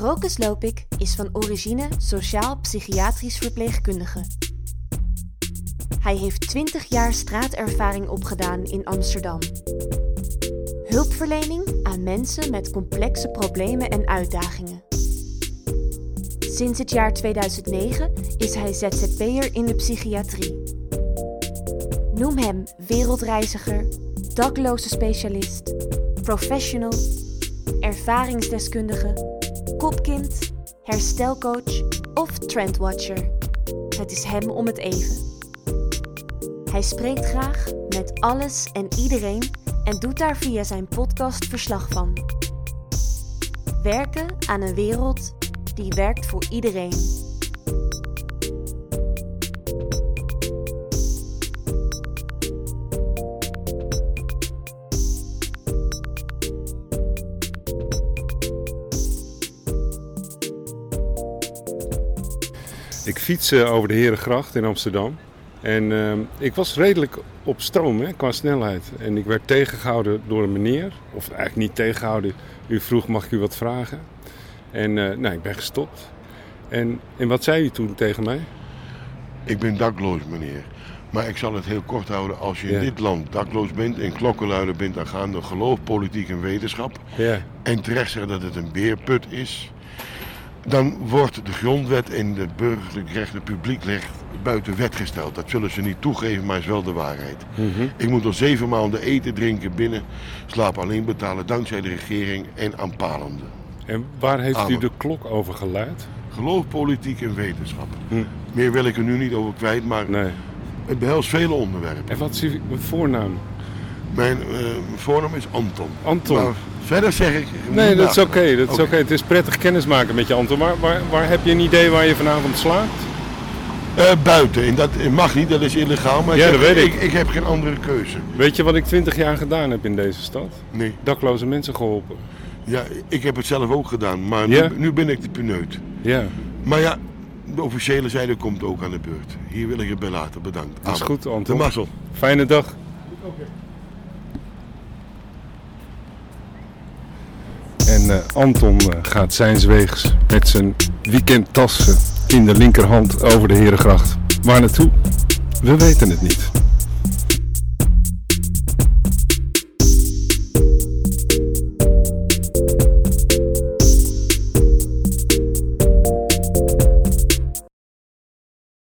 Rokus Lopik is van origine sociaal-psychiatrisch verpleegkundige. Hij heeft 20 jaar straatervaring opgedaan in Amsterdam. Hulpverlening aan mensen met complexe problemen en uitdagingen. Sinds het jaar 2009 is hij ZZP'er in de psychiatrie. Noem hem wereldreiziger, dakloze specialist, professional, ervaringsdeskundige, kopkind, herstelcoach of trendwatcher. Het is hem om het even. Hij spreekt graag met alles en iedereen en doet daar via zijn podcast verslag van. Werken aan een wereld die werkt voor iedereen. Ik fiets eh, over de Herengracht in Amsterdam. En ehm, ik was redelijk op stroom hè, qua snelheid. En ik werd tegengehouden door een meneer. Of eigenlijk niet tegengehouden. U vroeg, mag ik u wat vragen? En eh, nou, ik ben gestopt. En, en wat zei u toen tegen mij? Ik ben dakloos, meneer. Maar ik zal het heel kort houden. Als je Ja. in dit land dakloos bent en klokkenluider bent aangaande geloof, politiek en wetenschap. Ja, En terecht zegt dat het een beerput is. Dan wordt de grondwet en de burgerlijk recht, het publiek recht buiten wet gesteld. Dat zullen ze niet toegeven, maar is wel de waarheid. Ik moet al zeven maanden eten, drinken, binnen, slaap alleen betalen dankzij de regering en aanpalende. en waar heeft u de klok over geluid? Geloof, politiek en wetenschap. Hm. Meer wil ik er nu niet over kwijt, maar Nee. het behelst vele onderwerpen. En wat is uw voornaam? Mijn eh, voornaam is Anton. Anton. Maar verder zeg ik... Nee, dat is oké. dat is Oké. Het is prettig kennismaken met je, Anton. Maar waar, waar heb je een idee waar je vanavond slaapt? Eh, buiten, en dat mag niet, dat is illegaal. Maar Ja, ik, dat heb, weet ik. ik. Ik heb geen andere keuze. Weet je wat ik 20 jaar gedaan heb in deze stad? Nee. Dakloze mensen geholpen. Ja, ik heb het zelf ook gedaan, maar Ja? nu, nu ben ik de pineut. Ja, Maar ja, de officiële zijde komt ook aan de beurt. Hier wil ik het bij laten. Bedankt. dat is goed, De Anton. mazzel. Fijne dag. En eh, Anton eh, gaat zijns weegs met zijn weekendtassen in de linkerhand over de Herengracht. Waar naartoe? We weten het niet.